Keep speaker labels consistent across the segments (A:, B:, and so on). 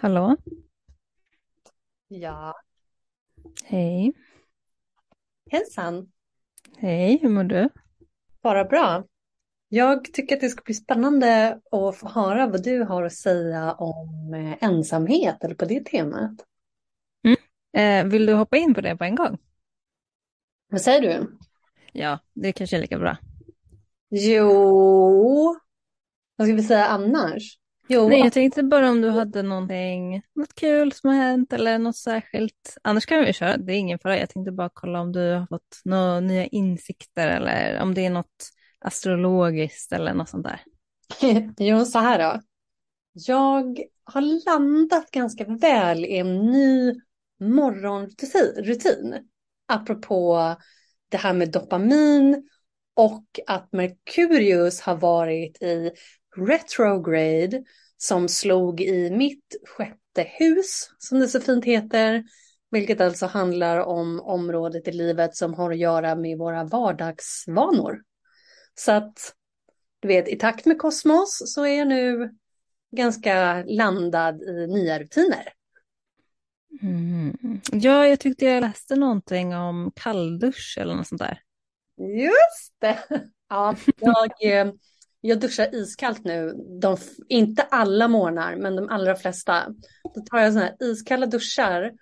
A: Hallå?
B: Ja,
A: Hej.
B: hejsan.
A: Hej, hur mår du?
B: Bara bra. Jag tycker att det ska bli spännande att få höra vad du har att säga om eh, ensamhet eller på det temat.
A: Eh, vill du hoppa in på det på en gång?
B: Vad säger du?
A: Ja, det kanske är lika bra.
B: Jo, vad ska vi säga annars? Jo,
A: Nej, jag tänkte bara om du hade någonting, något kul som har hänt eller något särskilt. Annars kan vi köra, det är ingen fara. Jag tänkte bara kolla om du har fått några nya insikter eller om det är något astrologiskt eller något sånt där.
B: jo, så här då. Jag har landat ganska väl i en ny morgonrutin. Apropå det här med dopamin och att Merkurius har varit i retrograde som slog i mitt sjätte hus, som det så fint heter. Vilket alltså handlar om området i livet som har att göra med våra vardagsvanor. Så att, du vet, i takt med kosmos så är jag nu ganska landad i nya rutiner.
A: Mm. Ja, jag tyckte jag läste någonting om kalldusch eller något sånt där.
B: Just det! Ja, jag, eh, jag duschar iskallt nu. De, inte alla morgnar, men de allra flesta. Då tar jag sådana här iskalla duschar.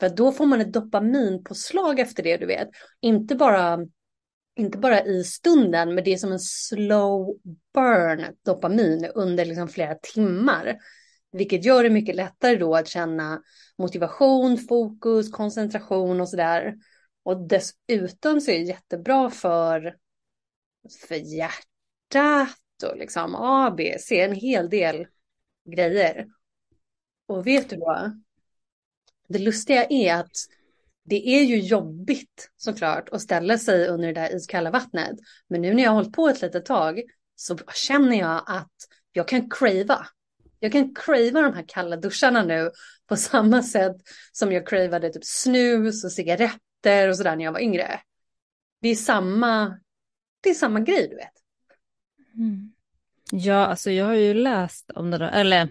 B: För då får man ett dopaminpåslag efter det, du vet. Inte bara, inte bara i stunden, men det är som en slow burn dopamin under liksom flera timmar. Vilket gör det mycket lättare då att känna motivation, fokus, koncentration och sådär. Och dessutom så är det jättebra för, för hjärtat och liksom A, B, C, en hel del grejer. Och vet du vad? Det lustiga är att det är ju jobbigt såklart att ställa sig under det där iskalla vattnet. Men nu när jag har hållit på ett litet tag så känner jag att jag kan crava. Jag kan crava de här kalla duscharna nu på samma sätt som jag cravade typ snus och cigaretter och sådär när jag var yngre. Det är samma, det är samma grej du vet.
A: Mm. Ja, alltså jag har ju läst om det då, eller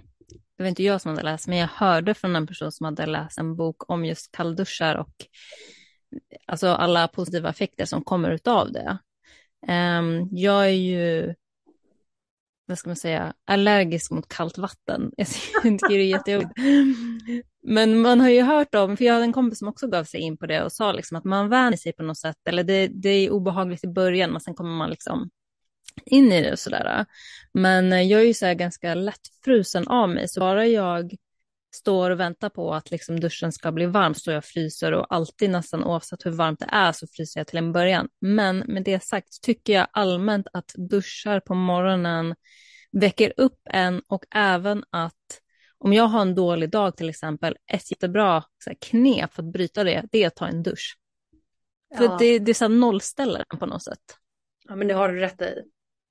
A: det var inte jag som hade läst, men jag hörde från en person som hade läst en bok om just kallduschar och alltså alla positiva effekter som kommer utav det. Um, jag är ju, vad ska man säga, allergisk mot kallt vatten. Jag tycker det är jättejobbigt. Men man har ju hört om, för jag hade en kompis som också gav sig in på det och sa liksom att man vänjer sig på något sätt, eller det, det är obehagligt i början, men sen kommer man liksom in i det och sådär. Men jag är ju så ganska lättfrusen av mig, så bara jag står och väntar på att liksom duschen ska bli varm står jag fryser och alltid nästan oavsett hur varmt det är så fryser jag till en början. Men med det sagt tycker jag allmänt att duschar på morgonen väcker upp en och även att om jag har en dålig dag till exempel, ett jättebra så här, knep för att bryta det, det är att ta en dusch.
B: Ja.
A: För det, det är så här nollställare på något sätt.
B: Ja, men det har du rätt i.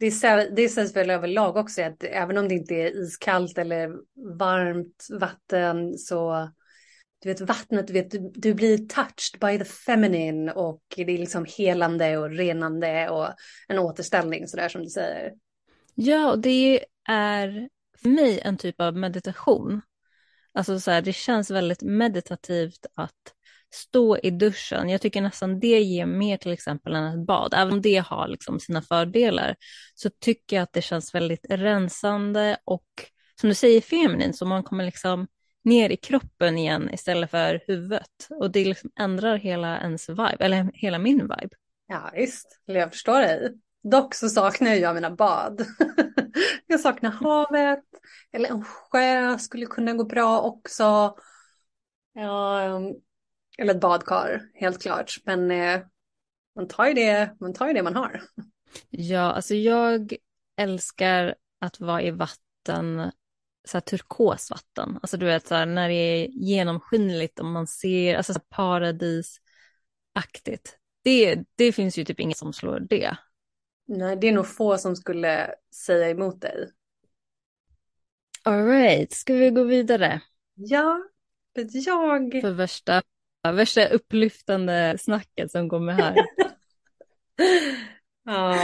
B: Det, är, det sägs väl överlag också att även om det inte är iskallt eller varmt vatten så du vet vattnet, du, vet, du, du blir touched by the feminine och det är liksom helande och renande och en återställning sådär som du säger.
A: Ja, och det är för mig en typ av meditation. Alltså så här, det känns väldigt meditativt att stå i duschen. Jag tycker nästan det ger mer till exempel än ett bad. Även om det har liksom sina fördelar så tycker jag att det känns väldigt rensande och som du säger feminin så man kommer liksom ner i kroppen igen istället för huvudet. Och det liksom ändrar hela ens vibe, eller hela min vibe.
B: Ja visst, jag förstår dig. Dock så saknar jag mina bad. jag saknar havet, eller en sjö skulle kunna gå bra också. Ja, ehm, eller ett badkar, helt klart. Men eh, man, tar ju det, man tar ju det man har.
A: Ja, alltså jag älskar att vara i vatten, så här turkosvatten. Alltså du vet, så här, när det är genomskinligt och man ser, alltså paradisaktigt. Det, det finns ju typ inget som slår det.
B: Nej, det är nog få som skulle säga emot dig.
A: All right, ska vi gå vidare?
B: Ja, för jag...
A: För värsta, värsta upplyftande snacket som kommer här.
B: ja.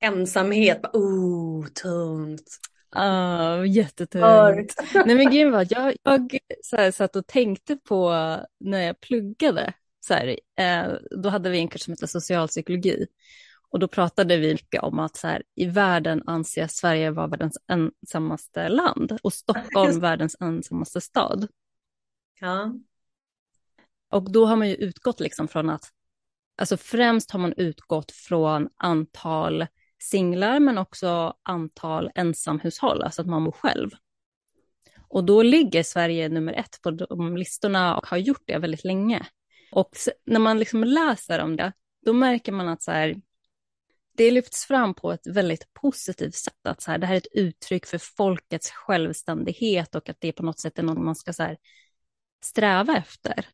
B: Ensamhet, oh, tungt.
A: Uh, jättetungt. Nej men att jag, jag så här, satt och tänkte på när jag pluggade. Så här, eh, då hade vi en kurs som hette socialpsykologi. Och då pratade vi mycket om att så här, i världen anses Sverige vara världens ensammaste land och Stockholm världens ensammaste stad.
B: Ja.
A: Och då har man ju utgått liksom från att, alltså främst har man utgått från antal singlar men också antal ensamhushåll, alltså att man bor själv. Och då ligger Sverige nummer ett på de listorna och har gjort det väldigt länge. Och när man liksom läser om det, då märker man att så här, det lyfts fram på ett väldigt positivt sätt, att så här, det här är ett uttryck för folkets självständighet och att det på något sätt är något man ska så här, sträva efter.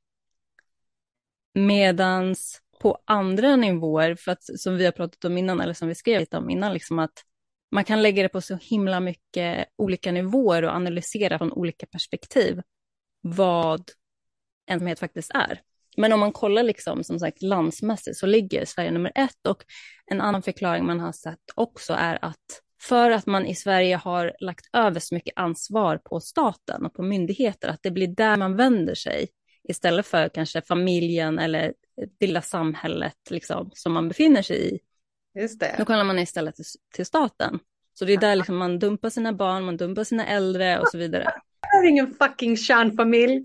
A: Medans på andra nivåer, för att som vi har pratat om innan, eller som vi skrev lite om innan, liksom att man kan lägga det på så himla mycket olika nivåer och analysera från olika perspektiv vad ensamhet faktiskt är. Men om man kollar liksom, som sagt landsmässigt så ligger Sverige nummer ett och en annan förklaring man har sett också är att för att man i Sverige har lagt över så mycket ansvar på staten och på myndigheter, att det blir där man vänder sig istället för kanske familjen eller det lilla samhället liksom, som man befinner sig i.
B: Just det.
A: Då kollar man istället till, till staten. Så det är där liksom man dumpar sina barn, man dumpar sina äldre och så vidare.
B: Jag har ingen fucking kärnfamilj.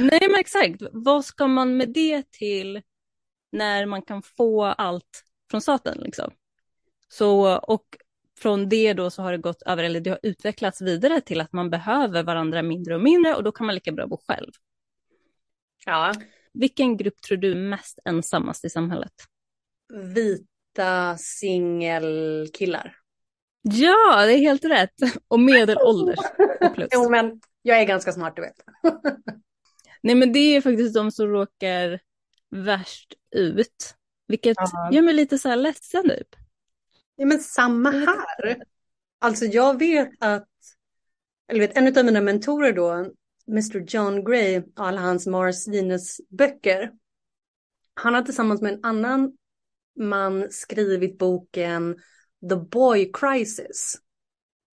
A: Nej men exakt, vad ska man med det till när man kan få allt från staten liksom? Så, och från det då så har det gått över, eller det har utvecklats vidare till att man behöver varandra mindre och mindre och då kan man lika bra bo själv.
B: Ja.
A: Vilken grupp tror du mest ensammast i samhället?
B: Vita singelkillar.
A: Ja, det är helt rätt. Och medelålders och plus.
B: jo, men jag är ganska smart, du vet.
A: Nej, men det är faktiskt de som råkar värst ut. Vilket
B: Ja.
A: gör mig lite så här ledsen typ.
B: Ja, men samma här. Alltså jag vet att, eller vet, en av mina mentorer då, Mr John Gray, alla hans Mars Venus-böcker. Han har tillsammans med en annan man skrivit boken The Boy Crisis.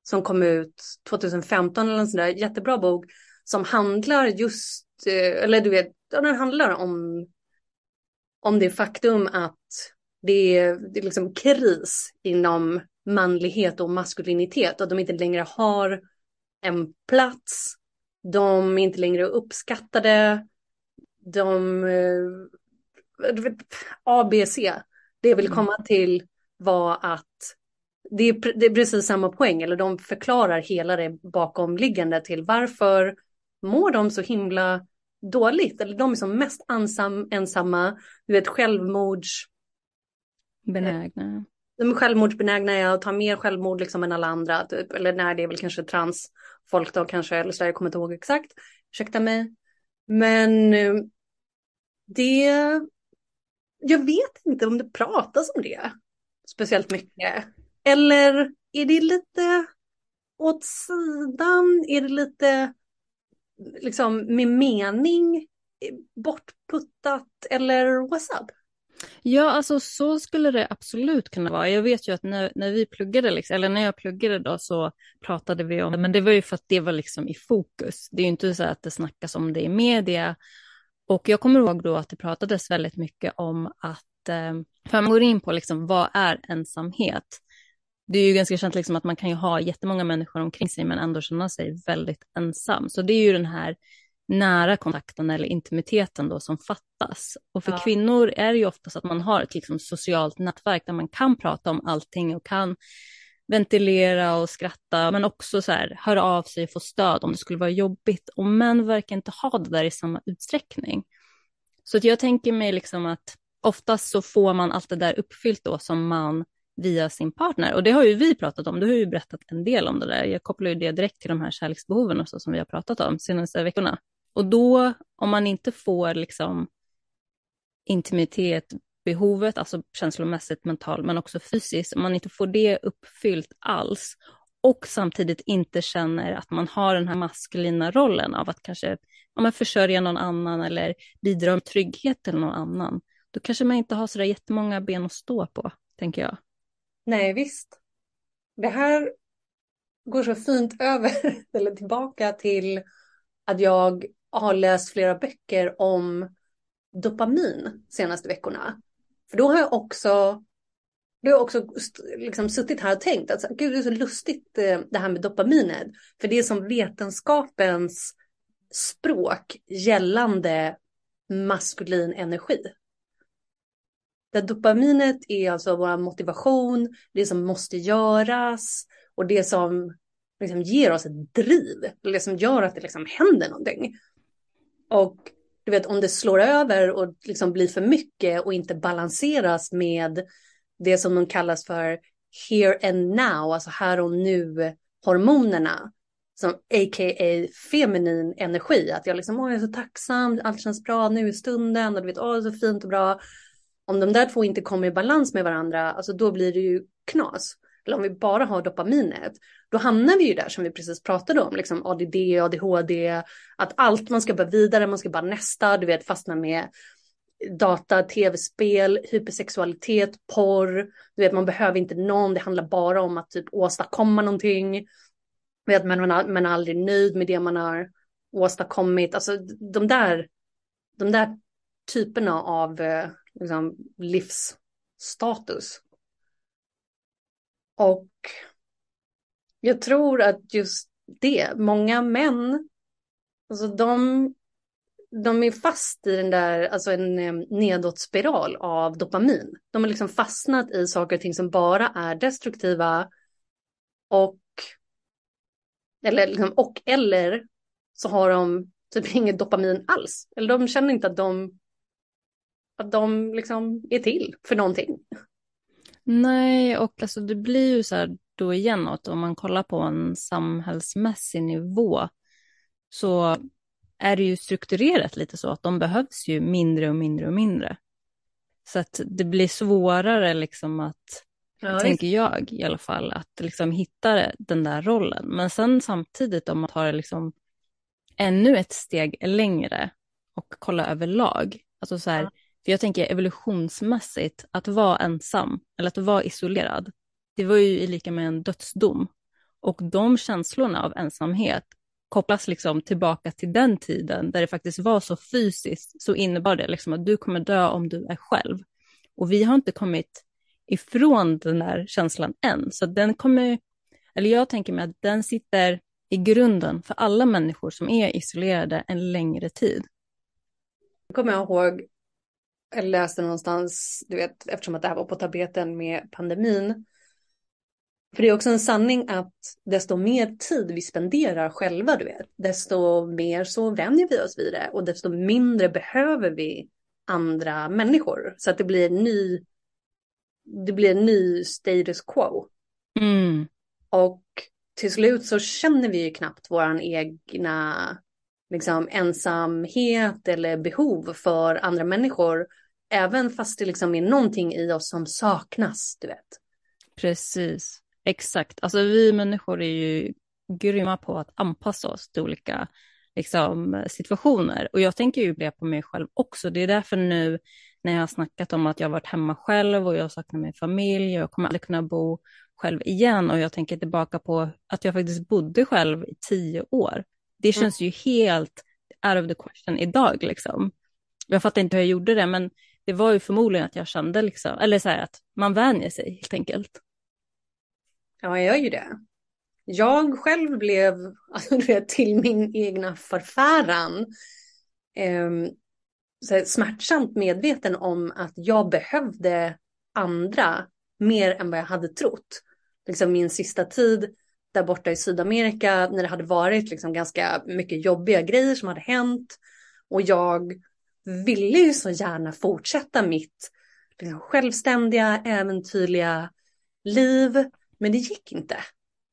B: Som kom ut 2015 eller en sån där jättebra bok. Som handlar just, eh, eller du vet, den handlar om, om det faktum att det är, det är liksom kris inom manlighet och maskulinitet och de inte längre har en plats. De är inte längre uppskattade. De... eh, du vet, A, B, C. Det jag vill
A: Mm.
B: komma till var att det är, det är precis samma poäng, eller de förklarar hela det bakomliggande till varför mår de så himla dåligt, eller de är som mest ensam, ensamma, du vet självmords
A: Benägna.
B: de är självmordsbenägna är att ta mer självmord liksom än alla andra. Typ. Eller nej, det är väl kanske transfolk då kanske, eller så där, jag kommer inte ihåg exakt. Ursäkta mig. Men eh, det, jag vet inte om det pratas om det speciellt mycket. Eller är det lite åt sidan? Är det lite liksom med mening bortputtat? Eller what's up?
A: Ja, alltså så skulle det absolut kunna vara. Jag vet ju att när, när vi pluggade, liksom, eller när jag pluggade då så pratade vi om det, men det var ju för att det var liksom i fokus. Det är ju inte så att det snackas om det i media. Och jag kommer ihåg då att det pratades väldigt mycket om att, eh, för man går in på liksom vad är ensamhet? Det är ju ganska känt liksom att man kan ju ha jättemånga människor omkring sig men ändå känna sig väldigt ensam. Så det är ju den här nära kontakten eller intimiteten då som fattas. Och för
B: Ja.
A: kvinnor är det ju ofta så att man har ett liksom socialt nätverk där man kan prata om allting och kan ventilera och skratta, men också så här, höra av sig och få stöd om det skulle vara jobbigt. Och män verkar inte ha det där i samma utsträckning. Så att jag tänker mig liksom att oftast så får man allt det där uppfyllt då som man via sin partner. Och det har ju vi pratat om, du har ju berättat en del om det där. Jag kopplar ju det direkt till de här kärleksbehoven och så som vi har pratat om senaste veckorna. Och då, om man inte får liksom intimitet, behovet, alltså känslomässigt, mentalt, men också fysiskt, om man inte får det uppfyllt alls och samtidigt inte känner att man har den här maskulina rollen av att kanske ja, men försörja någon annan eller bidra med trygghet till någon annan, då kanske man inte har så där jättemånga ben att stå på, tänker jag.
B: Nej, visst. Det här går så fint över, eller tillbaka till att jag har läst flera böcker om dopamin senaste veckorna. För då har jag också, då har jag också liksom suttit här och tänkt att gud det är så lustigt eh, det här med dopaminet. För det är som vetenskapens språk gällande maskulin energi. Där dopaminet är alltså vår motivation, det som måste göras och det som liksom ger oss ett driv. Det som gör att det liksom händer någonting. Och du vet om det slår över och liksom blir för mycket och inte balanseras med det som de kallas för here and now, alltså här och nu hormonerna. Som a.k.a. feminin energi, att jag liksom, åh jag är så tacksam, allt känns bra nu i stunden och du vet, åh det är så fint och bra. Om de där två inte kommer i balans med varandra, alltså då blir det ju knas. Eller om vi bara har dopaminet, då hamnar vi ju där som vi precis pratade om, liksom ADD, ADHD, att allt man ska bara vidare, man ska bara nästa, du vet fastna med data, tv-spel, hypersexualitet, porr, du vet man behöver inte någon, det handlar bara om att typ åstadkomma någonting, vet, men man, man är aldrig nöjd med det man har åstadkommit, alltså de där, de där typerna av eh, liksom, livsstatus. Och jag tror att just det, många män, alltså de, de är fast i den där, alltså en eh, nedåtspiral av dopamin. De har liksom fastnat i saker och ting som bara är destruktiva och eller, liksom, och eller så har de typ inget dopamin alls. Eller de känner inte att de att de liksom är till för någonting.
A: Nej, och alltså det blir ju så här då igen att om man kollar på en samhällsmässig nivå så är det ju strukturerat lite så att de behövs ju mindre och mindre och mindre. Så att det blir svårare liksom att, ja, tänker jag i alla fall, att liksom hitta den där rollen. Men sen samtidigt om man tar liksom ännu ett steg längre och kolla överlag, alltså så här, ja för jag tänker evolutionsmässigt, att vara ensam eller att vara isolerad, det var ju lika med en dödsdom. Och de känslorna av ensamhet kopplas liksom tillbaka till den tiden där det faktiskt var så fysiskt så innebar det liksom att du kommer dö om du är själv. Och vi har inte kommit ifrån den där känslan än, så den kommer, eller jag tänker mig att den sitter i grunden för alla människor som är isolerade en längre tid.
B: Jag kommer ihåg, jag läste någonstans, du vet, eftersom att det här var på tapeten med pandemin, för det är också en sanning att desto mer tid vi spenderar själva, du vet, desto mer så vänjer vi oss vid det och desto mindre behöver vi andra människor. Så att det blir en ny, det blir en ny status quo.
A: Mm.
B: Och till slut så känner vi ju knappt våran egna liksom, ensamhet eller behov för andra människor. Även fast det liksom är någonting i oss som saknas, du vet.
A: Precis. Exakt, alltså vi människor är ju grymma på att anpassa oss till olika liksom, situationer. Och jag tänker ju det på mig själv också. Det är därför nu när jag har snackat om att jag har varit hemma själv och jag saknar min familj och jag kommer aldrig kunna bo själv igen och jag tänker tillbaka på att jag faktiskt bodde själv i tio år. Det mm. känns ju helt out of the question idag liksom. Jag fattar inte hur jag gjorde det, men det var ju förmodligen att jag kände liksom, eller så här att man vänjer sig helt enkelt.
B: Ja, jag gör ju det. Jag själv blev, alltså till min egna förfäran eh, så smärtsamt medveten om att jag behövde andra mer än vad jag hade trott. Liksom min sista tid där borta i Sydamerika när det hade varit liksom ganska mycket jobbiga grejer som hade hänt. Och jag ville ju så gärna fortsätta mitt liksom, självständiga, äventyrliga liv. Men det gick inte.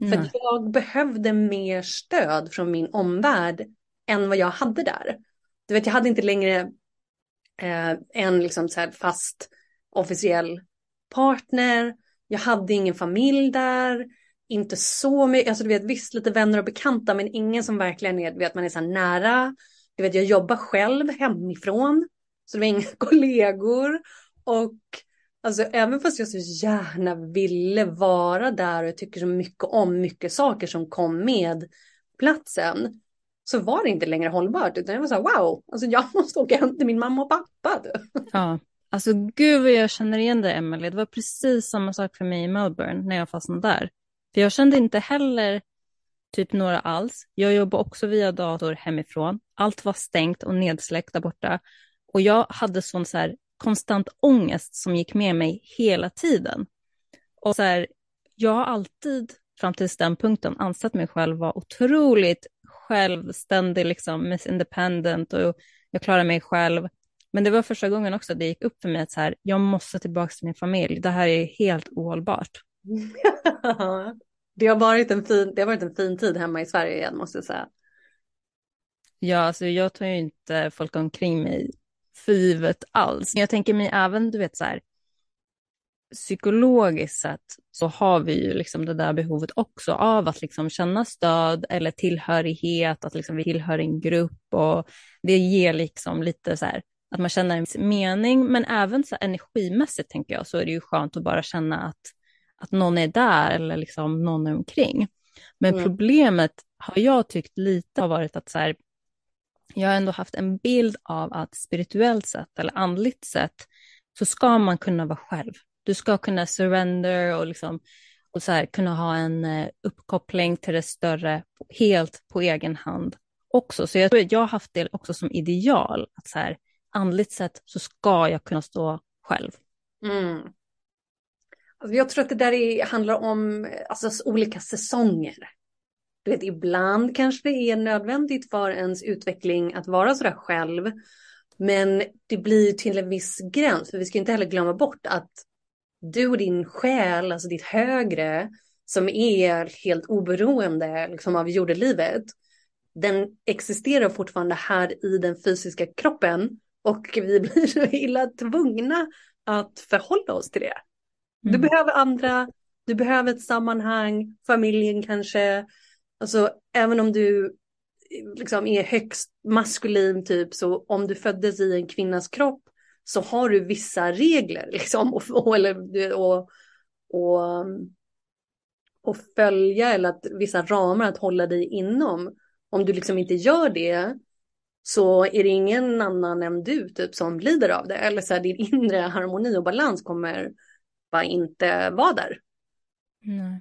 B: Mm. För jag behövde mer stöd från min omvärld än vad jag hade där. Du vet, jag hade inte längre eh, en liksom så fast officiell partner. Jag hade ingen familj där. Inte så mycket, alltså du vet visst lite vänner och bekanta men ingen som verkligen är, du vet man är så här nära. Du vet jag jobbar själv hemifrån. Så det var inga kollegor. Och Alltså även fast jag så gärna ville vara där och jag tycker så mycket om mycket saker som kom med platsen. Så var det inte längre hållbart utan jag var så här wow, alltså jag måste åka hem till min mamma och pappa.
A: Ja, alltså gud vad jag känner igen det Emelie. Det var precis samma sak för mig i Melbourne när jag fastnade där. För jag kände inte heller typ några alls. Jag jobbade också via dator hemifrån. Allt var stängt och nedsläckt där borta. Och jag hade sån så här konstant ångest som gick med mig hela tiden. Och så här, jag har alltid fram till den punkten ansett mig själv vara otroligt självständig, liksom, Miss Independent och jag klarar mig själv. Men det var första gången också det gick upp för mig att så här, jag måste tillbaka till min familj. Det här är helt ohållbart
B: det, har varit en fin, det har varit en fin tid hemma i Sverige igen måste jag säga.
A: Ja, alltså jag tar ju inte folk omkring mig för givet alls. Jag tänker mig även, du vet så här, psykologiskt sett så har vi ju liksom det där behovet också av att liksom känna stöd eller tillhörighet, att liksom vi tillhör en grupp och det ger liksom lite så här att man känner en mening, men även så energimässigt tänker jag så är det ju skönt att bara känna att, att någon är där eller liksom någon är omkring. Men mm. problemet har jag tyckt lite har varit att så här, jag har ändå haft en bild av att spirituellt sett eller andligt sett så ska man kunna vara själv. Du ska kunna surrender och, liksom, och så här, kunna ha en uh, uppkoppling till det större helt på egen hand också. Så jag tror att jag har haft det också som ideal, att så här, andligt sett så ska jag kunna stå själv.
B: Mm. Alltså jag tror att det där är, handlar om alltså, olika säsonger. Du vet, ibland kanske det är nödvändigt för ens utveckling att vara sådär själv. Men det blir till en viss gräns, för vi ska inte heller glömma bort att du och din själ, alltså ditt högre, som är helt oberoende liksom, av jordelivet, den existerar fortfarande här i den fysiska kroppen och vi blir så illa tvungna att förhålla oss till det. Du mm. behöver andra, du behöver ett sammanhang, familjen kanske. Alltså även om du liksom är högst maskulin typ så om du föddes i en kvinnas kropp så har du vissa regler liksom och, och, och, och, och följa eller att vissa ramar att hålla dig inom. Om du liksom inte gör det så är det ingen annan än du typ som lider av det. Eller så här, din inre harmoni och balans kommer bara inte vara där.
A: Nej.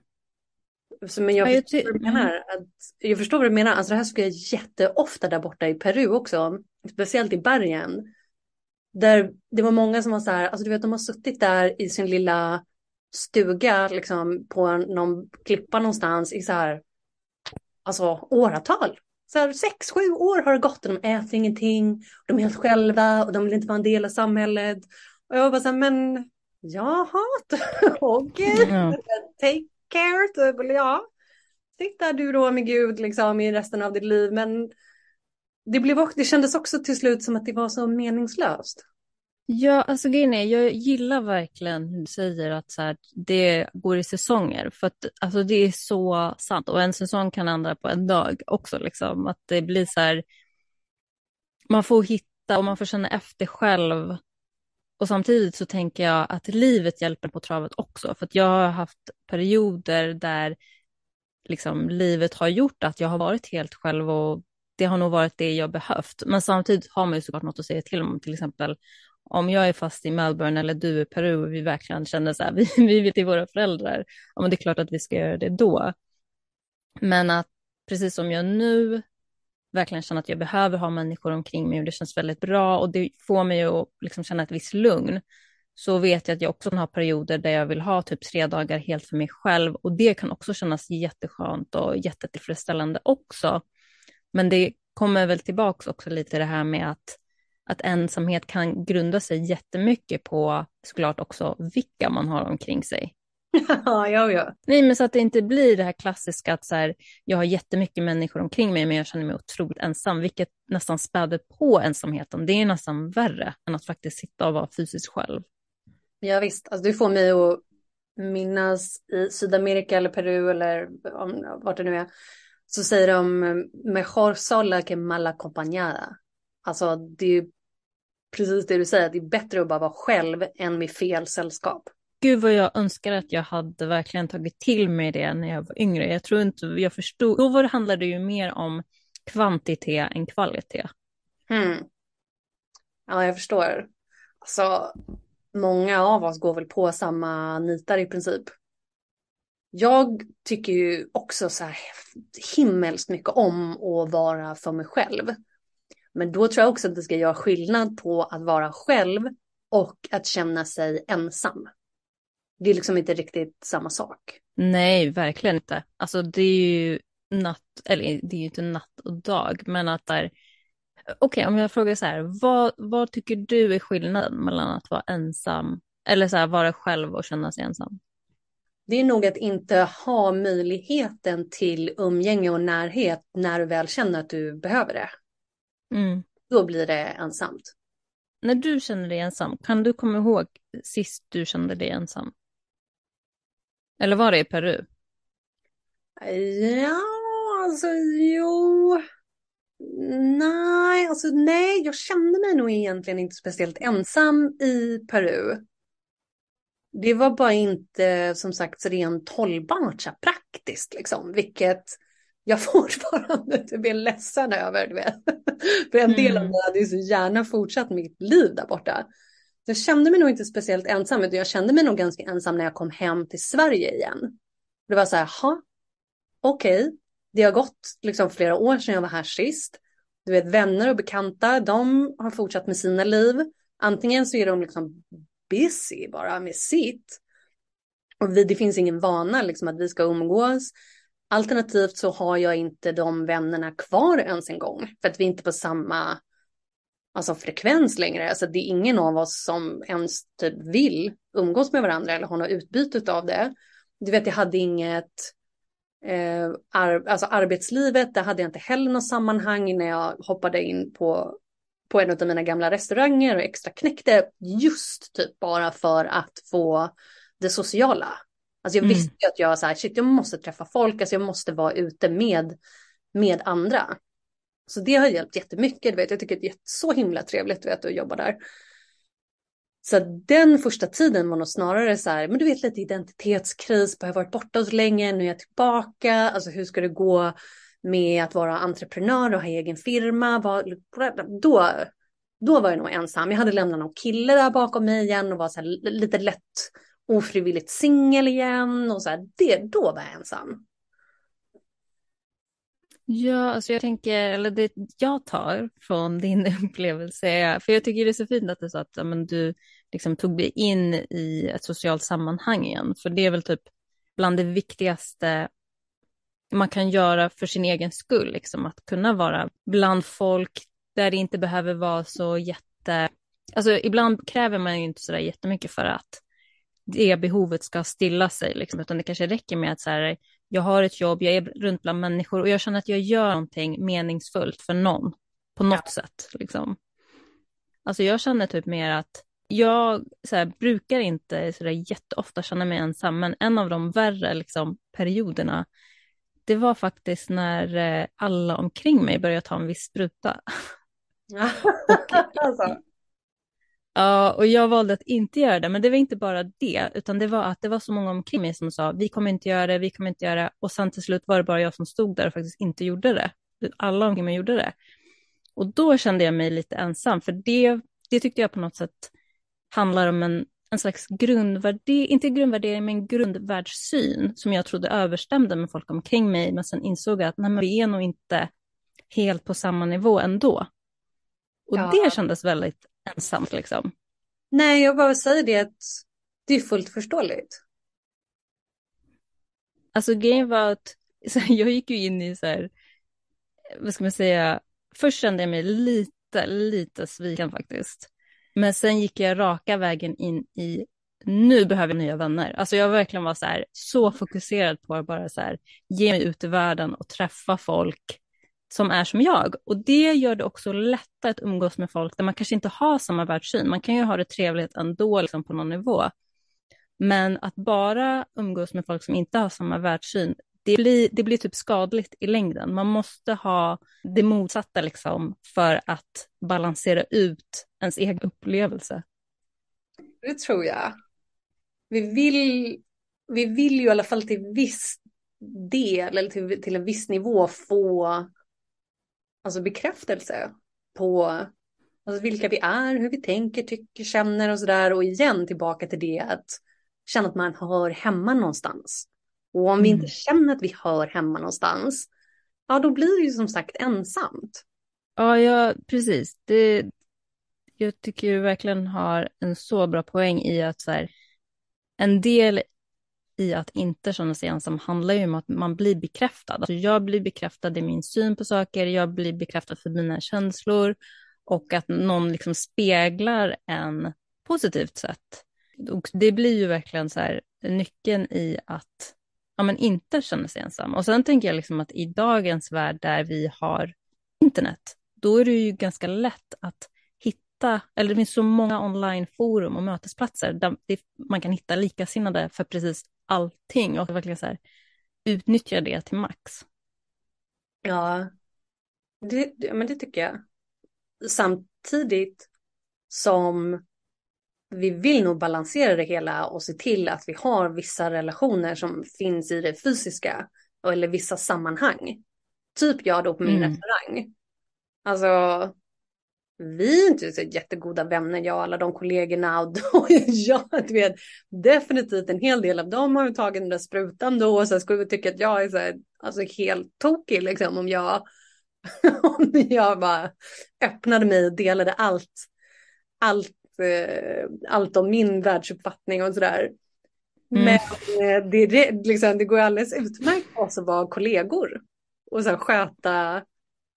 B: Så, men jag, förstår vad du menar. Att, jag förstår vad du menar. Alltså det här ska jag jätteofta där borta i Peru också. Speciellt i bergen. Där det var många som var så här, alltså du vet de har suttit där i sin lilla stuga liksom på någon klippa någonstans i så här, alltså åratal så här, sex, sju år har det gått och de äter ingenting. De är helt själva och de vill inte vara en del av samhället. Och jag var så här, men jaha, okej, okay. ja. take care, typ. Ja, sitt där du då med Gud liksom i resten av ditt liv. Men det, blev, det kändes också till slut som att det var så meningslöst.
A: Ja, alltså grejen är, jag gillar verkligen hur du säger att så här, det går i säsonger. För att alltså, det är så sant. Och en säsong kan ändra på en dag också. Liksom. Att det blir så här, man får hitta och man får känna efter själv. Och samtidigt så tänker jag att livet hjälper på travet också. För att jag har haft perioder där liksom, livet har gjort att jag har varit helt själv och det har nog varit det jag behövt. Men samtidigt har man ju såklart något att säga till om, till exempel om jag är fast i Melbourne eller du i Peru och vi verkligen känner så här, vi, vi vill till våra föräldrar, ja men det är klart att vi ska göra det då. Men att precis som jag nu verkligen känner att jag behöver ha människor omkring mig och det känns väldigt bra och det får mig att liksom känna ett visst lugn. Så vet jag att jag också har perioder där jag vill ha typ tre dagar helt för mig själv och det kan också kännas jätteskönt och jättetillfredsställande också. Men det kommer väl tillbaks också lite det här med att att ensamhet kan grunda sig jättemycket på såklart också vilka man har omkring sig.
B: ja, ja, ja.
A: Nej, men så att det inte blir det här klassiska att så här, jag har jättemycket människor omkring mig men jag känner mig otroligt ensam, vilket nästan späder på ensamheten. Det är nästan värre än att faktiskt sitta och vara fysiskt själv.
B: Ja, visst, alltså, du får mig att minnas i Sydamerika eller Peru eller om, vart det nu är, så säger de mejor sola que mal acompañada. Alltså det är precis det du säger, det är bättre att bara vara själv än med fel sällskap.
A: Gud vad jag önskar att jag hade verkligen tagit till mig det när jag var yngre. Jag tror inte jag förstod. Då var det, handlade det ju mer om kvantitet än kvalitet.
B: Mm. Ja, jag förstår. Alltså, många av oss går väl på samma nitar i princip. Jag tycker ju också så här himmelskt mycket om att vara för mig själv. Men då tror jag också att det ska göra skillnad på att vara själv och att känna sig ensam. Det är liksom inte riktigt samma sak.
A: Nej, verkligen inte. Alltså det är ju natt, eller det är ju inte natt och dag, men att där, okej okay, om jag frågar så här, vad, vad tycker du är skillnaden mellan att vara ensam, eller så här, vara själv och känna sig ensam?
B: Det är nog att inte ha möjligheten till umgänge och närhet när du väl känner att du behöver det.
A: Mm.
B: Då blir det ensamt.
A: När du känner dig ensam, kan du komma ihåg sist du kände dig ensam? Eller var det i Peru?
B: Ja, alltså jo. Nej, alltså nej, jag kände mig nog egentligen inte speciellt ensam i Peru. Det var bara inte som sagt rent hållbart så praktiskt liksom, vilket jag fortfarande typ är ledsen över. Du vet. För en del av mm. mig hade ju så gärna fortsatt mitt liv där borta. Jag kände mig nog inte speciellt ensam, utan jag kände mig nog ganska ensam när jag kom hem till Sverige igen. Det var så här, ha, okej, okay. det har gått liksom flera år sedan jag var här sist. Du vet, vänner och bekanta, de har fortsatt med sina liv. Antingen så är de liksom busy bara med sitt. Och vi, det finns ingen vana liksom att vi ska umgås. Alternativt så har jag inte de vännerna kvar ens en gång. För att vi inte på samma alltså, frekvens längre. Alltså, det är ingen av oss som ens typ vill umgås med varandra eller ha något utbyte av det. Du vet, jag hade inget... Eh, ar alltså arbetslivet, där hade jag inte heller något sammanhang när jag hoppade in på, på en av mina gamla restauranger och extra knäckte just typ bara för att få det sociala. Alltså jag mm. visste att jag så här, shit, jag måste träffa folk, alltså jag måste vara ute med, med andra. Så det har hjälpt jättemycket, du vet. jag tycker det är så himla trevligt du vet, att jobba där. Så den första tiden var nog snarare så här, men du vet lite identitetskris, jag har varit borta så länge, nu är jag tillbaka, alltså hur ska det gå med att vara entreprenör och ha egen firma, då, då var jag nog ensam. Jag hade lämnat någon kille där bakom mig igen och var så här, lite lätt ofrivilligt singel igen och så här, det, då var jag ensam.
A: Ja, alltså jag tänker, eller det jag tar från din upplevelse för jag tycker det är så fint att du sa att men, du liksom tog dig in i ett socialt sammanhang igen, för det är väl typ bland det viktigaste man kan göra för sin egen skull, liksom att kunna vara bland folk där det inte behöver vara så jätte, alltså ibland kräver man ju inte så där jättemycket för att det behovet ska stilla sig, liksom, utan det kanske räcker med att så här, jag har ett jobb, jag är runt bland människor och jag känner att jag gör någonting meningsfullt för någon på något ja. sätt. Liksom. Alltså jag känner typ mer att jag här, brukar inte så där jätteofta känna mig ensam, men en av de värre liksom, perioderna, det var faktiskt när eh, alla omkring mig började ta en viss spruta. alltså. Ja, och jag valde att inte göra det, men det var inte bara det, utan det var att det var så många omkring mig som sa vi kommer inte göra det, vi kommer inte göra det, och sen till slut var det bara jag som stod där och faktiskt inte gjorde det. Alla omkring mig gjorde det. Och då kände jag mig lite ensam, för det, det tyckte jag på något sätt handlar om en, en slags grundvärdering, inte grundvärdering, men grundvärldssyn som jag trodde överstämde med folk omkring mig, men sen insåg jag att nej, men vi är nog inte helt på samma nivå ändå. Och ja. det kändes väldigt ensamt liksom.
B: Nej, jag bara säger det att det är fullt förståeligt.
A: Alltså grejen var att så här, jag gick ju in i så här, vad ska man säga, först kände jag mig lite, lite sviken faktiskt. Men sen gick jag raka vägen in i, nu behöver jag nya vänner. Alltså jag verkligen var så här, så fokuserad på att bara så här, ge mig ut i världen och träffa folk som är som jag. Och det gör det också lättare att umgås med folk där man kanske inte har samma världssyn. Man kan ju ha det trevligt ändå liksom på någon nivå. Men att bara umgås med folk som inte har samma världssyn, det blir, det blir typ skadligt i längden. Man måste ha det motsatta liksom för att balansera ut ens egen upplevelse.
B: Det tror jag. Vi vill, vi vill ju i alla fall till viss del eller till, till en viss nivå få alltså bekräftelse på alltså vilka vi är, hur vi tänker, tycker, känner och sådär. Och igen tillbaka till det att känna att man hör hemma någonstans. Och om vi inte mm. känner att vi hör hemma någonstans, ja då blir det ju som sagt ensamt.
A: Ja, ja precis. Det, jag tycker du verkligen har en så bra poäng i att så här, en del i att inte känna sig ensam handlar ju om att man blir bekräftad. Alltså jag blir bekräftad i min syn på saker, jag blir bekräftad för mina känslor och att någon liksom speglar en positivt sätt. Och det blir ju verkligen så här nyckeln i att ja, men inte känna sig ensam. Och sen tänker jag liksom att i dagens värld där vi har internet, då är det ju ganska lätt att hitta, eller det finns så många onlineforum och mötesplatser där man kan hitta likasinnade för precis allting och verkligen så här, utnyttja det till max.
B: Ja, det, det, men det tycker jag. Samtidigt som vi vill nog balansera det hela och se till att vi har vissa relationer som finns i det fysiska eller vissa sammanhang. Typ jag då på min mm. restaurang. Alltså, vi är inte så jättegoda vänner, jag och alla de kollegorna och då jag vet definitivt en hel del av dem har tagit den där sprutan då och så skulle vi tycka att jag är så här, alltså helt tokig liksom om jag om jag bara öppnade mig och delade allt allt eh, allt om min världsuppfattning och sådär. Mm. Men eh, det, liksom, det går alldeles utmärkt för oss att vara kollegor och så sköta,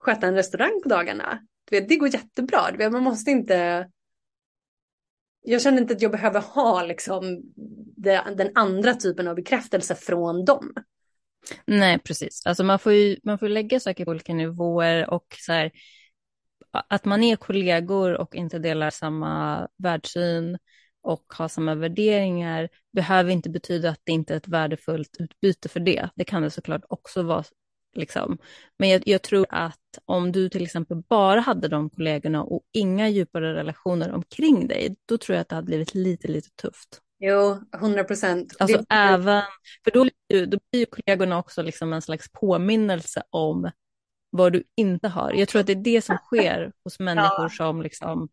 B: sköta en restaurang på dagarna. Vet, det går jättebra. Du vet, man måste inte... Jag känner inte att jag behöver ha liksom, det, den andra typen av bekräftelse från dem.
A: Nej, precis. Alltså man får ju man får lägga saker på olika nivåer och så här, att man är kollegor och inte delar samma världssyn och har samma värderingar behöver inte betyda att det inte är ett värdefullt utbyte för det. Det kan det såklart också vara. Liksom. Men jag, jag, tror att om du till exempel bara hade de kollegorna och inga djupare relationer omkring dig, då tror jag att det hade blivit lite, lite tufft.
B: Jo, hundra procent.
A: Alltså det... även, för då, då blir ju kollegorna också liksom en slags påminnelse om vad du inte har. Jag tror att det är det som sker hos människor ja. som liksom,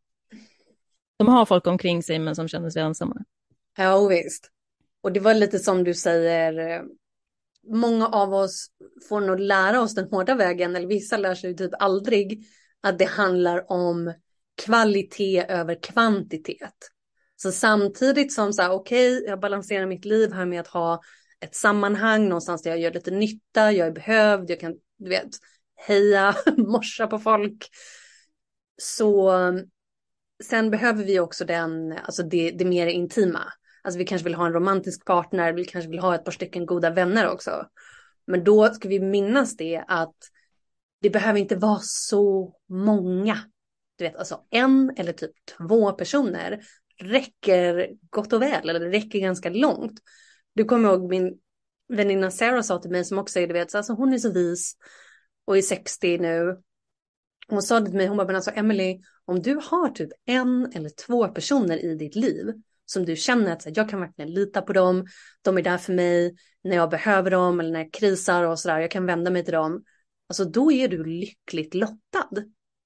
A: de har folk omkring sig men som känner sig ensamma.
B: Ja, visst. Och det var lite som du säger, många av oss får nog lära oss den hårda vägen, eller vissa lär sig typ aldrig, att det handlar om kvalitet över kvantitet. Så samtidigt som så här, okej, okay, jag balanserar mitt liv här med att ha ett sammanhang någonstans där jag gör lite nytta, jag är behövd, jag kan, du vet, heja, morsa på folk. Så sen behöver vi också den, alltså det, det mer intima. Alltså vi kanske vill ha en romantisk partner, vi kanske vill ha ett par stycken goda vänner också. Men då ska vi minnas det att det behöver inte vara så många. Du vet, alltså en eller typ två personer räcker gott och väl, eller det räcker ganska långt. Du kommer ihåg min väninna Sarah sa till mig som också är, du vet, alltså hon är så vis och är 60 nu. Hon sa till mig, hon bara, men alltså Emily, om du har typ en eller två personer i ditt liv som du känner att så här, jag kan verkligen lita på dem, de är där för mig när jag behöver dem eller när jag krisar och sådär, jag kan vända mig till dem. Alltså då är du lyckligt lottad.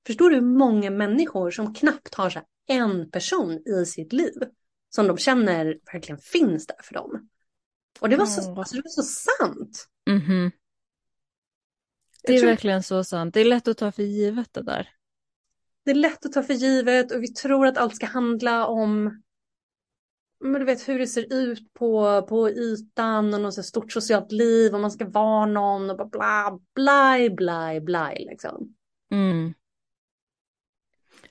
B: Förstår du hur många människor som knappt har så en person i sitt liv som de känner verkligen finns där för dem. Och det var så, alltså, det var så sant.
A: Mm -hmm. Det är tror... verkligen så sant. Det är lätt att ta för givet det där.
B: Det är lätt att ta för givet och vi tror att allt ska handla om men du vet hur det ser ut på, på ytan och något så stort socialt liv och man ska vara någon och bara bla bla bla bla liksom.
A: Mm.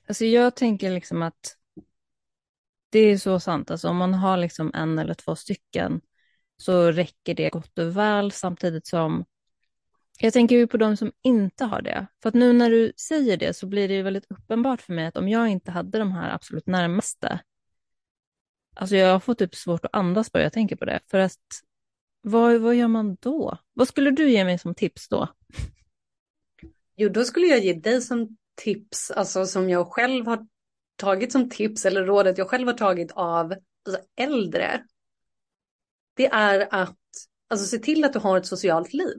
A: Alltså jag tänker liksom att det är så sant, alltså om man har liksom en eller två stycken så räcker det gott och väl samtidigt som jag tänker ju på de som inte har det. För att nu när du säger det så blir det väldigt uppenbart för mig att om jag inte hade de här absolut närmaste Alltså jag har fått typ svårt att andas bara jag tänker på det. För att vad, vad gör man då? Vad skulle du ge mig som tips då?
B: Jo, då skulle jag ge dig som tips, alltså som jag själv har tagit som tips eller rådet jag själv har tagit av alltså, äldre. Det är att alltså, se till att du har ett socialt liv.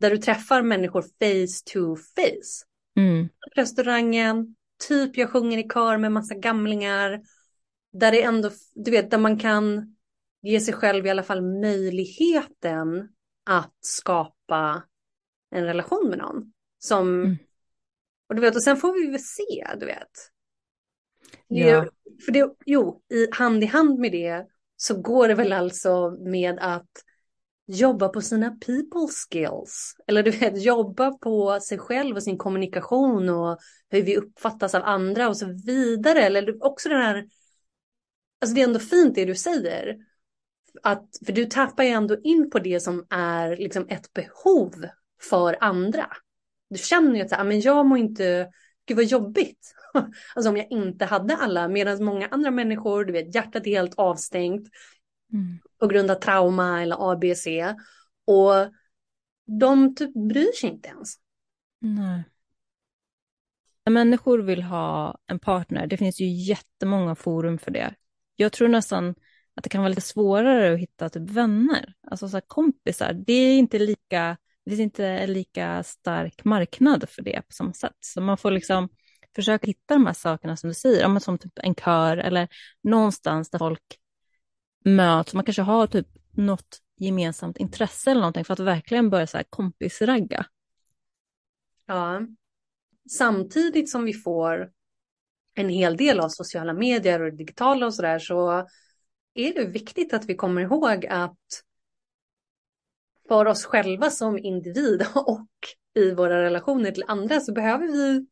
B: Där du träffar människor face to face.
A: Mm.
B: Restaurangen, typ jag sjunger i kör med massa gamlingar. Där det ändå, du vet, där man kan ge sig själv i alla fall möjligheten att skapa en relation med någon. Som, mm. och du vet, och sen får vi väl se, du vet. Ja. För det, jo, i hand i hand med det så går det väl alltså med att jobba på sina people skills. Eller du vet, jobba på sig själv och sin kommunikation och hur vi uppfattas av andra och så vidare. Eller också den här, alltså det är ändå fint det du säger. Att, för du tappar ju ändå in på det som är liksom ett behov för andra. Du känner ju att så här, men jag mår inte, gud vad jobbigt. Alltså om jag inte hade alla, medan många andra människor, du vet, hjärtat är helt avstängt mm. på grund av trauma eller ABC. Och de typ bryr sig inte ens.
A: Nej. Människor vill ha en partner, det finns ju jättemånga forum för det. Jag tror nästan att det kan vara lite svårare att hitta typ vänner, alltså så kompisar. Det är inte lika, det finns inte en lika stark marknad för det på samma sätt. Så man får liksom försöka hitta de här sakerna som du säger, som typ en kör eller någonstans där folk möts. Man kanske har typ något gemensamt intresse eller någonting för att verkligen börja så här kompisragga.
B: Ja, samtidigt som vi får en hel del av sociala medier och digitala och sådär så är det viktigt att vi kommer ihåg att för oss själva som individ och i våra relationer till andra så behöver vi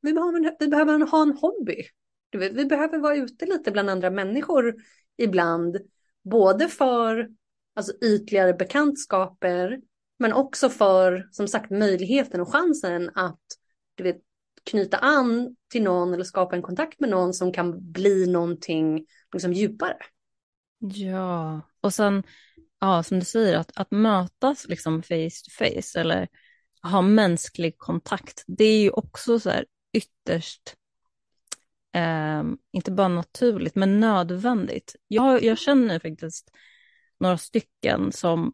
B: vi behöver, vi behöver ha en hobby. Vi behöver vara ute lite bland andra människor ibland. Både för alltså, ytligare bekantskaper men också för som sagt möjligheten och chansen att du vet, knyta an till någon eller skapa en kontakt med någon som kan bli någonting liksom, djupare.
A: Ja, och sen ja, som du säger att, att mötas liksom face to face eller ha mänsklig kontakt, det är ju också så här ytterst, eh, inte bara naturligt, men nödvändigt. Jag, jag känner faktiskt några stycken som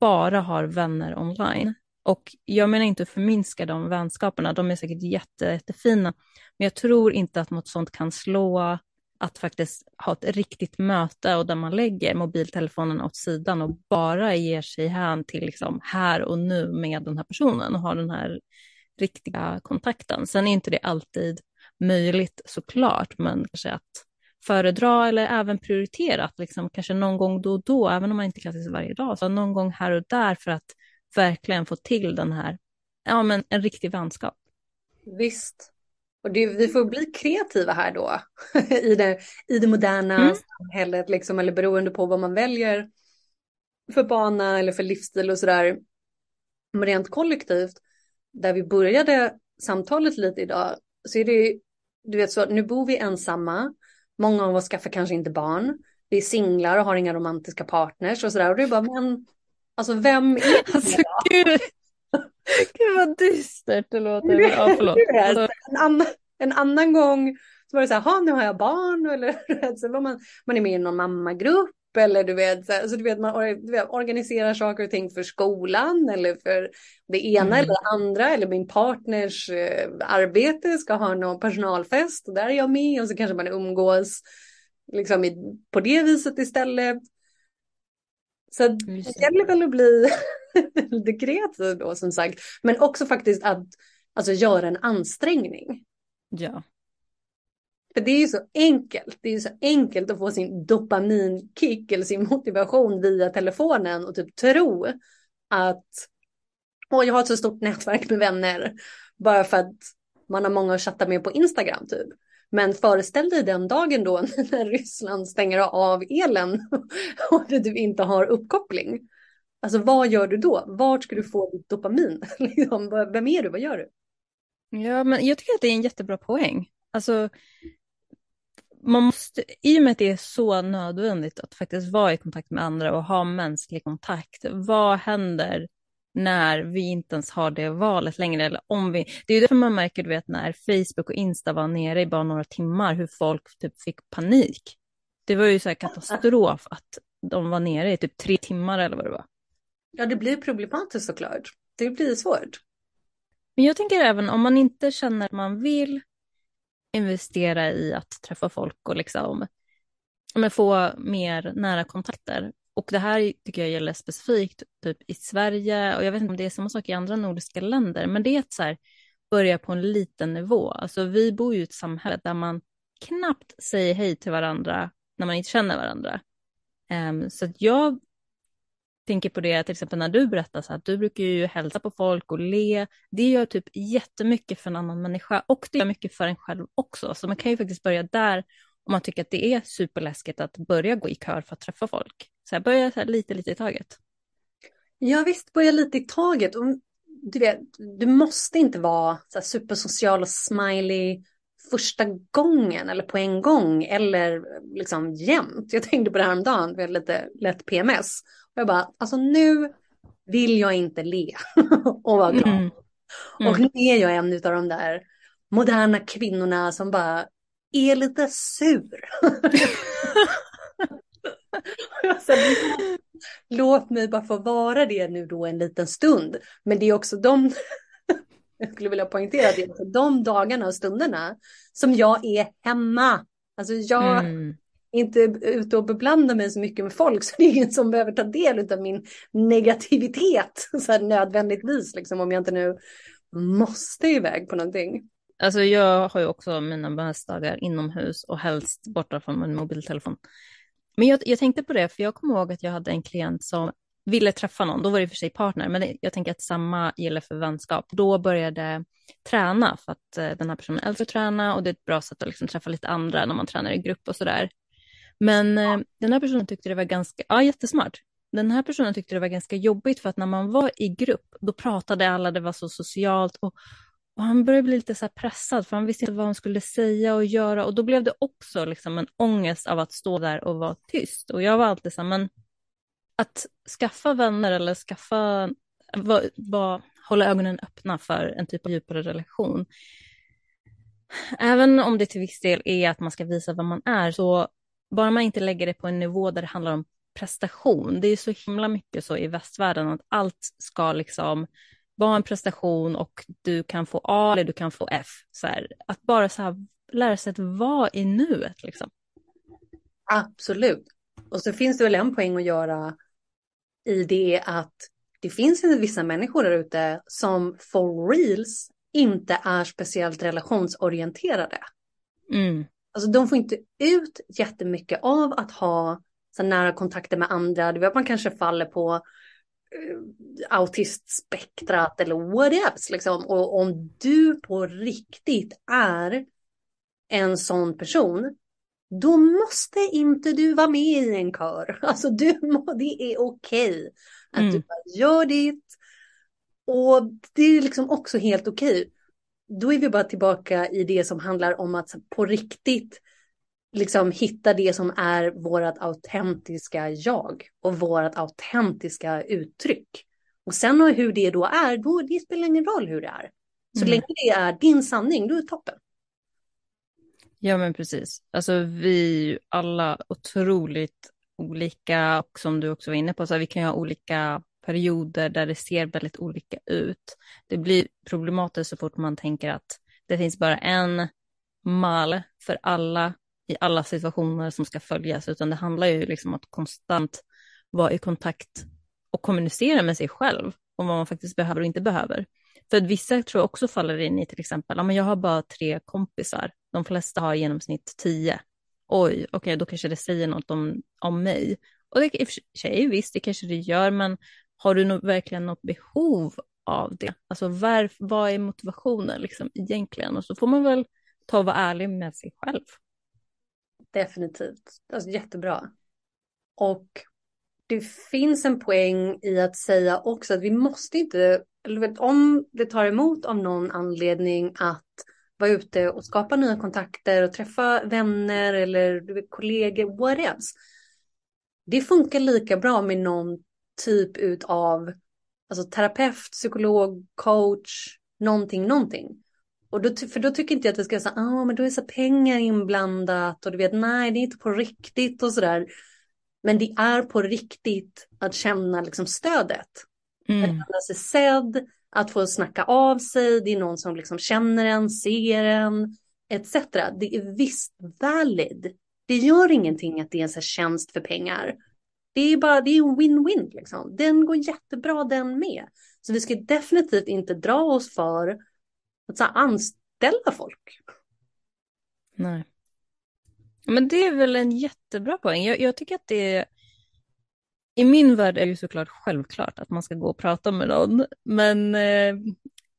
A: bara har vänner online. Och jag menar inte att förminska de vänskaperna, de är säkert jätte, jättefina. Men jag tror inte att något sånt kan slå att faktiskt ha ett riktigt möte och där man lägger mobiltelefonen åt sidan och bara ger sig hän till liksom här och nu med den här personen och har den här riktiga kontakten. Sen är inte det alltid möjligt såklart, men kanske att föredra eller även prioritera, att liksom kanske någon gång då och då, även om man inte kan ses varje dag, så någon gång här och där för att verkligen få till den här, ja men en riktig vänskap.
B: Visst. Och det, vi får bli kreativa här då, i det, i det moderna mm. samhället, liksom, eller beroende på vad man väljer för bana eller för livsstil och sådär. Men rent kollektivt där vi började samtalet lite idag så är det, du vet så, nu bor vi ensamma. Många av oss skaffar kanske inte barn. Vi är singlar och har inga romantiska partners och sådär. Och det är bara, men alltså vem är det? Alltså,
A: gud. gud vad dystert det låter. Ja, förlåt.
B: En, annan, en annan gång så var det så här, nu har jag barn eller så var man, man är med i någon mammagrupp eller du vet, så, alltså, du vet man du vet, organiserar saker och ting för skolan eller för det ena mm. eller det andra eller min partners eh, arbete ska ha någon personalfest och där är jag med och så kanske man umgås liksom i, på det viset istället. Så det gäller väl att bli lite kreativ då som sagt, men också faktiskt att alltså, göra en ansträngning.
A: Ja.
B: För det är ju så enkelt. Det är ju så enkelt att få sin dopaminkick eller sin motivation via telefonen och typ tro att Åh, jag har ett så stort nätverk med vänner bara för att man har många att chatta med på Instagram typ. Men föreställ dig den dagen då när Ryssland stänger av elen och du inte har uppkoppling. Alltså vad gör du då? Vart ska du få ditt dopamin? Liksom, vem är du? Vad gör du?
A: Ja, men jag tycker att det är en jättebra poäng. Alltså, man måste, i och med att det är så nödvändigt att faktiskt vara i kontakt med andra och ha mänsklig kontakt, vad händer när vi inte ens har det valet längre? Eller om vi, det är därför man märker, du vet, när Facebook och Insta var nere i bara några timmar, hur folk typ fick panik. Det var ju så här katastrof att de var nere i typ tre timmar eller vad det var.
B: Ja, det blir problematiskt såklart. Det blir svårt.
A: Men jag tänker även om man inte känner att man vill investera i att träffa folk och liksom men få mer nära kontakter. Och det här tycker jag gäller specifikt typ i Sverige och jag vet inte om det är samma sak i andra nordiska länder, men det är att så här, börja på en liten nivå. Alltså vi bor ju i ett samhälle där man knappt säger hej till varandra när man inte känner varandra. Um, så att jag tänker på det till exempel när du berättar så att du brukar ju hälsa på folk och le. Det gör typ jättemycket för en annan människa och det gör mycket för en själv också. Så man kan ju faktiskt börja där om man tycker att det är superläskigt att börja gå i kör för att träffa folk. Så här, börja så här lite, lite i taget.
B: Ja visst, börja lite i taget. Och, du, vet, du måste inte vara så här supersocial och smiley första gången eller på en gång eller liksom jämt. Jag tänkte på det här om dagen, vi hade lite lätt PMS. Och jag bara, alltså nu vill jag inte le och vara glad. Mm. Mm. Och nu är jag en av de där moderna kvinnorna som bara är lite sur. Låt mig bara få vara det nu då en liten stund. Men det är också de, jag skulle vilja poängtera det, är de dagarna och stunderna som jag är hemma. Alltså jag mm. är inte ute och beblandar mig så mycket med folk så det är ingen som behöver ta del av min negativitet så här nödvändigtvis, liksom, om jag inte nu måste iväg på någonting.
A: Alltså jag har ju också mina bästdagar inomhus och helst borta från min mobiltelefon. Men jag, jag, tänkte på det, för jag kommer ihåg att jag hade en klient som ville träffa någon, då var det i och för sig partner, men jag tänker att samma gäller för vänskap. Då började träna för att eh, den här personen älskar att träna och det är ett bra sätt att liksom träffa lite andra när man tränar i grupp och sådär. Men ja. den här personen tyckte det var ganska, ja jättesmart. Den här personen tyckte det var ganska jobbigt för att när man var i grupp, då pratade alla, det var så socialt och, och han började bli lite så pressad för han visste inte vad han skulle säga och göra och då blev det också liksom en ångest av att stå där och vara tyst. Och jag var alltid så här, men att skaffa vänner eller skaffa, va, va, hålla ögonen öppna för en typ av djupare relation. Även om det till viss del är att man ska visa vad man är, så bara man inte lägger det på en nivå där det handlar om prestation. Det är så himla mycket så i västvärlden att allt ska liksom vara en prestation och du kan få A eller du kan få F. Så här, att bara så här, lära sig att vara i nuet. Liksom.
B: Absolut. Och så finns det väl en poäng att göra i det att det finns vissa människor där ute som for reals inte är speciellt relationsorienterade.
A: Mm.
B: Alltså de får inte ut jättemycket av att ha så nära kontakter med andra. Du vet, man kanske faller på autistspektrat eller whatevs liksom. Och om du på riktigt är en sån person då måste inte du vara med i en kör. Alltså du må, det är okej okay att mm. du gör ditt. Och det är liksom också helt okej. Okay. Då är vi bara tillbaka i det som handlar om att på riktigt liksom hitta det som är vårt autentiska jag och vårt autentiska uttryck. Och sen hur det då är, då, det spelar ingen roll hur det är. Så mm. länge det är din sanning, då är det toppen.
A: Ja, men precis. Alltså vi är alla otroligt olika och som du också var inne på, så vi kan ju ha olika perioder där det ser väldigt olika ut. Det blir problematiskt så fort man tänker att det finns bara en mal för alla i alla situationer som ska följas, utan det handlar ju liksom om att konstant vara i kontakt och kommunicera med sig själv om vad man faktiskt behöver och inte behöver. För att vissa tror jag också faller in i till exempel, ja, men jag har bara tre kompisar, de flesta har i genomsnitt tio. Oj, okej, okay, då kanske det säger något om, om mig. Och det i och för sig, visst, det kanske det gör, men har du no verkligen något behov av det? Alltså var, vad är motivationen liksom egentligen? Och så får man väl ta och vara ärlig med sig själv.
B: Definitivt, alltså jättebra. Och det finns en poäng i att säga också att vi måste inte, om det tar emot av någon anledning att vara ute och skapa nya kontakter och träffa vänner eller kollegor, what else. Det funkar lika bra med någon typ av alltså terapeut, psykolog, coach, någonting, någonting. Och då, för då tycker inte jag att vi ska säga, ah, men då är så pengar inblandat och du vet, nej, det är inte på riktigt och sådär. Men det är på riktigt att känna liksom stödet. Mm. Att känna sig sedd, att få snacka av sig, det är någon som liksom känner en, ser en, etc. Det är visst valid. Det gör ingenting att det är en så tjänst för pengar. Det är bara, det är en win-win liksom. Den går jättebra den med. Så vi ska definitivt inte dra oss för att så anställa folk.
A: Nej. Men det är väl en jättebra poäng. Jag, jag tycker att det är i min värld är det ju såklart självklart att man ska gå och prata med någon, men eh,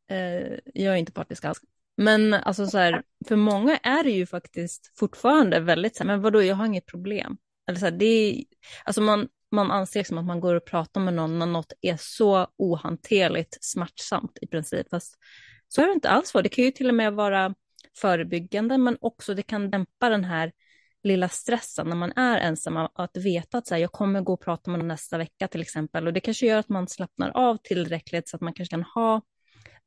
A: eh, jag är inte partisk alls. Men alltså så här, för många är det ju faktiskt fortfarande väldigt så här, men vadå, jag har inget problem. Eller så här, det är, alltså man, man anser som att man går och pratar med någon när något är så ohanterligt smärtsamt i princip. Fast så är det inte alls. För. Det kan ju till och med vara förebyggande, men också det kan dämpa den här lilla stressen när man är ensam, att veta att så här, jag kommer gå och prata med någon nästa vecka till exempel. Och det kanske gör att man slappnar av tillräckligt så att man kanske kan ha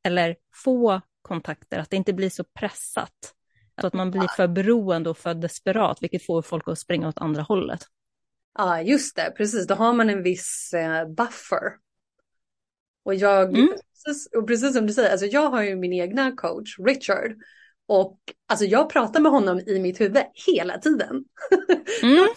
A: eller få kontakter, att det inte blir så pressat. Så att man blir för beroende och för desperat, vilket får folk att springa åt andra hållet.
B: Ja, just det, precis. Då har man en viss eh, buffer. Och jag, mm. precis, och precis som du säger, alltså jag har ju min egna coach, Richard. Och alltså jag pratar med honom i mitt huvud hela tiden. Mm.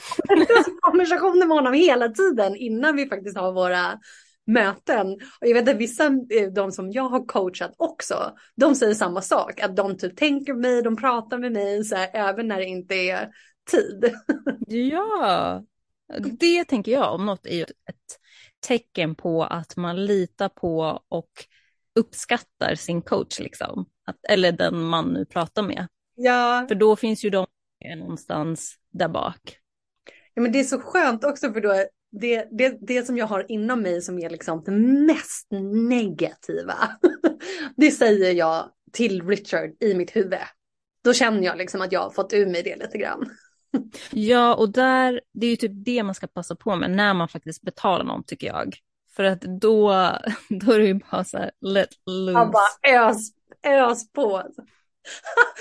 B: konversationer med honom hela tiden innan vi faktiskt har våra möten. Och jag vet att vissa, eh, de som jag har coachat också, de säger samma sak. Att de typ tänker mig, de pratar med mig så här, även när det inte är tid.
A: ja, det tänker jag om något är ju ett tecken på att man litar på och uppskattar sin coach, liksom. Att, eller den man nu pratar med.
B: Ja.
A: För då finns ju de någonstans där bak.
B: Ja, men det är så skönt också för då det, det, det som jag har inom mig som är liksom det mest negativa. det säger jag till Richard i mitt huvud. Då känner jag liksom att jag har fått ur mig det lite grann.
A: Ja, och där, det är ju typ det man ska passa på med när man faktiskt betalar någon tycker jag. För att då, då är det ju bara så här, let loose.
B: Han bara ös, ös på.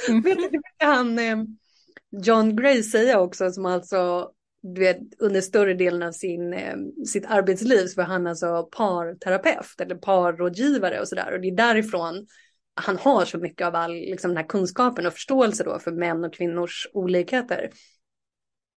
B: mm. Vet du han eh, John Gray säger också som alltså du vet, under större delen av sin, eh, sitt arbetsliv så var han alltså parterapeut eller parrådgivare och sådär. Och det är därifrån han har så mycket av all liksom, den här kunskapen och förståelse då för män och kvinnors olikheter.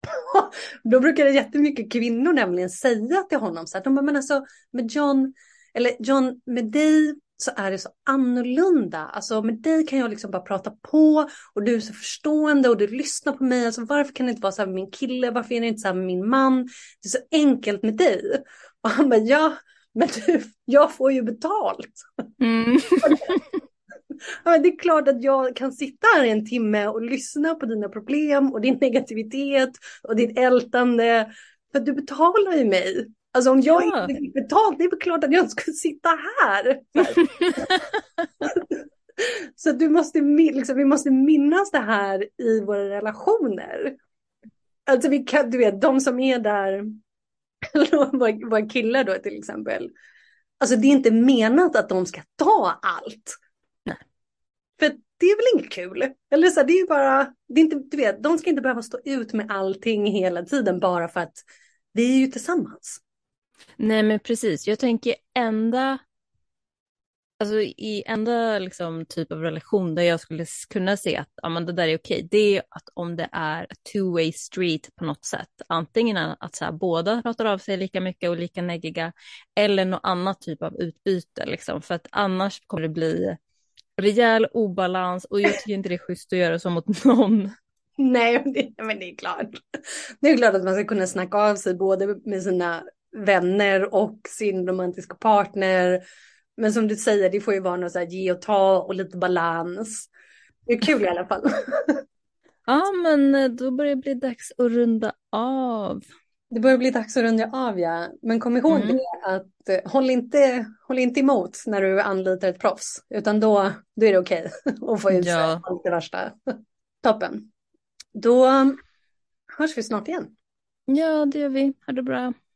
B: då brukar det jättemycket kvinnor nämligen säga till honom så att de bara, men alltså med John, eller John, med dig så är det så annorlunda. Alltså med dig kan jag liksom bara prata på och du är så förstående och du lyssnar på mig. Alltså varför kan det inte vara så här med min kille? Varför är det inte så här med min man? Det är så enkelt med dig. Och han bara, ja, men du, jag får ju betalt. Mm. ja, det är klart att jag kan sitta här en timme och lyssna på dina problem och din negativitet och ditt ältande. För du betalar ju mig. Alltså om jag ja. inte fick betalt, det är väl klart att jag skulle sitta här. Så du måste, liksom, vi måste minnas det här i våra relationer. Alltså vi kan, du vet, de som är där, våra killar då till exempel. Alltså det är inte menat att de ska ta allt. För det är väl inget kul? Eller så här, det är ju bara, det är inte, du vet, de ska inte behöva stå ut med allting hela tiden bara för att vi är ju tillsammans.
A: Nej men precis, jag tänker enda, alltså i enda liksom, typ av relation där jag skulle kunna se att ja, men det där är okej, det är att om det är two way street på något sätt, antingen att så här, båda pratar av sig lika mycket och lika neggiga eller något annat typ av utbyte, liksom, för att annars kommer det bli rejäl obalans och jag tycker inte det är schysst att göra så mot någon.
B: Nej, men det är klart. Det är klart att man ska kunna snacka av sig både med sina vänner och sin romantiska partner. Men som du säger, det får ju vara något så här ge och ta och lite balans. Det är kul i alla fall.
A: ja, men då börjar det bli dags att runda av.
B: Det börjar bli dags att runda av ja. Men kom ihåg
A: Mm.
B: det att eh, håll inte, håll inte emot när du anlitar ett proffs. Utan då, då är det okej att få ut
A: Ja.
B: allt det värsta. Toppen. Då hörs vi snart igen.
A: Ja, det gör vi. Ha det bra.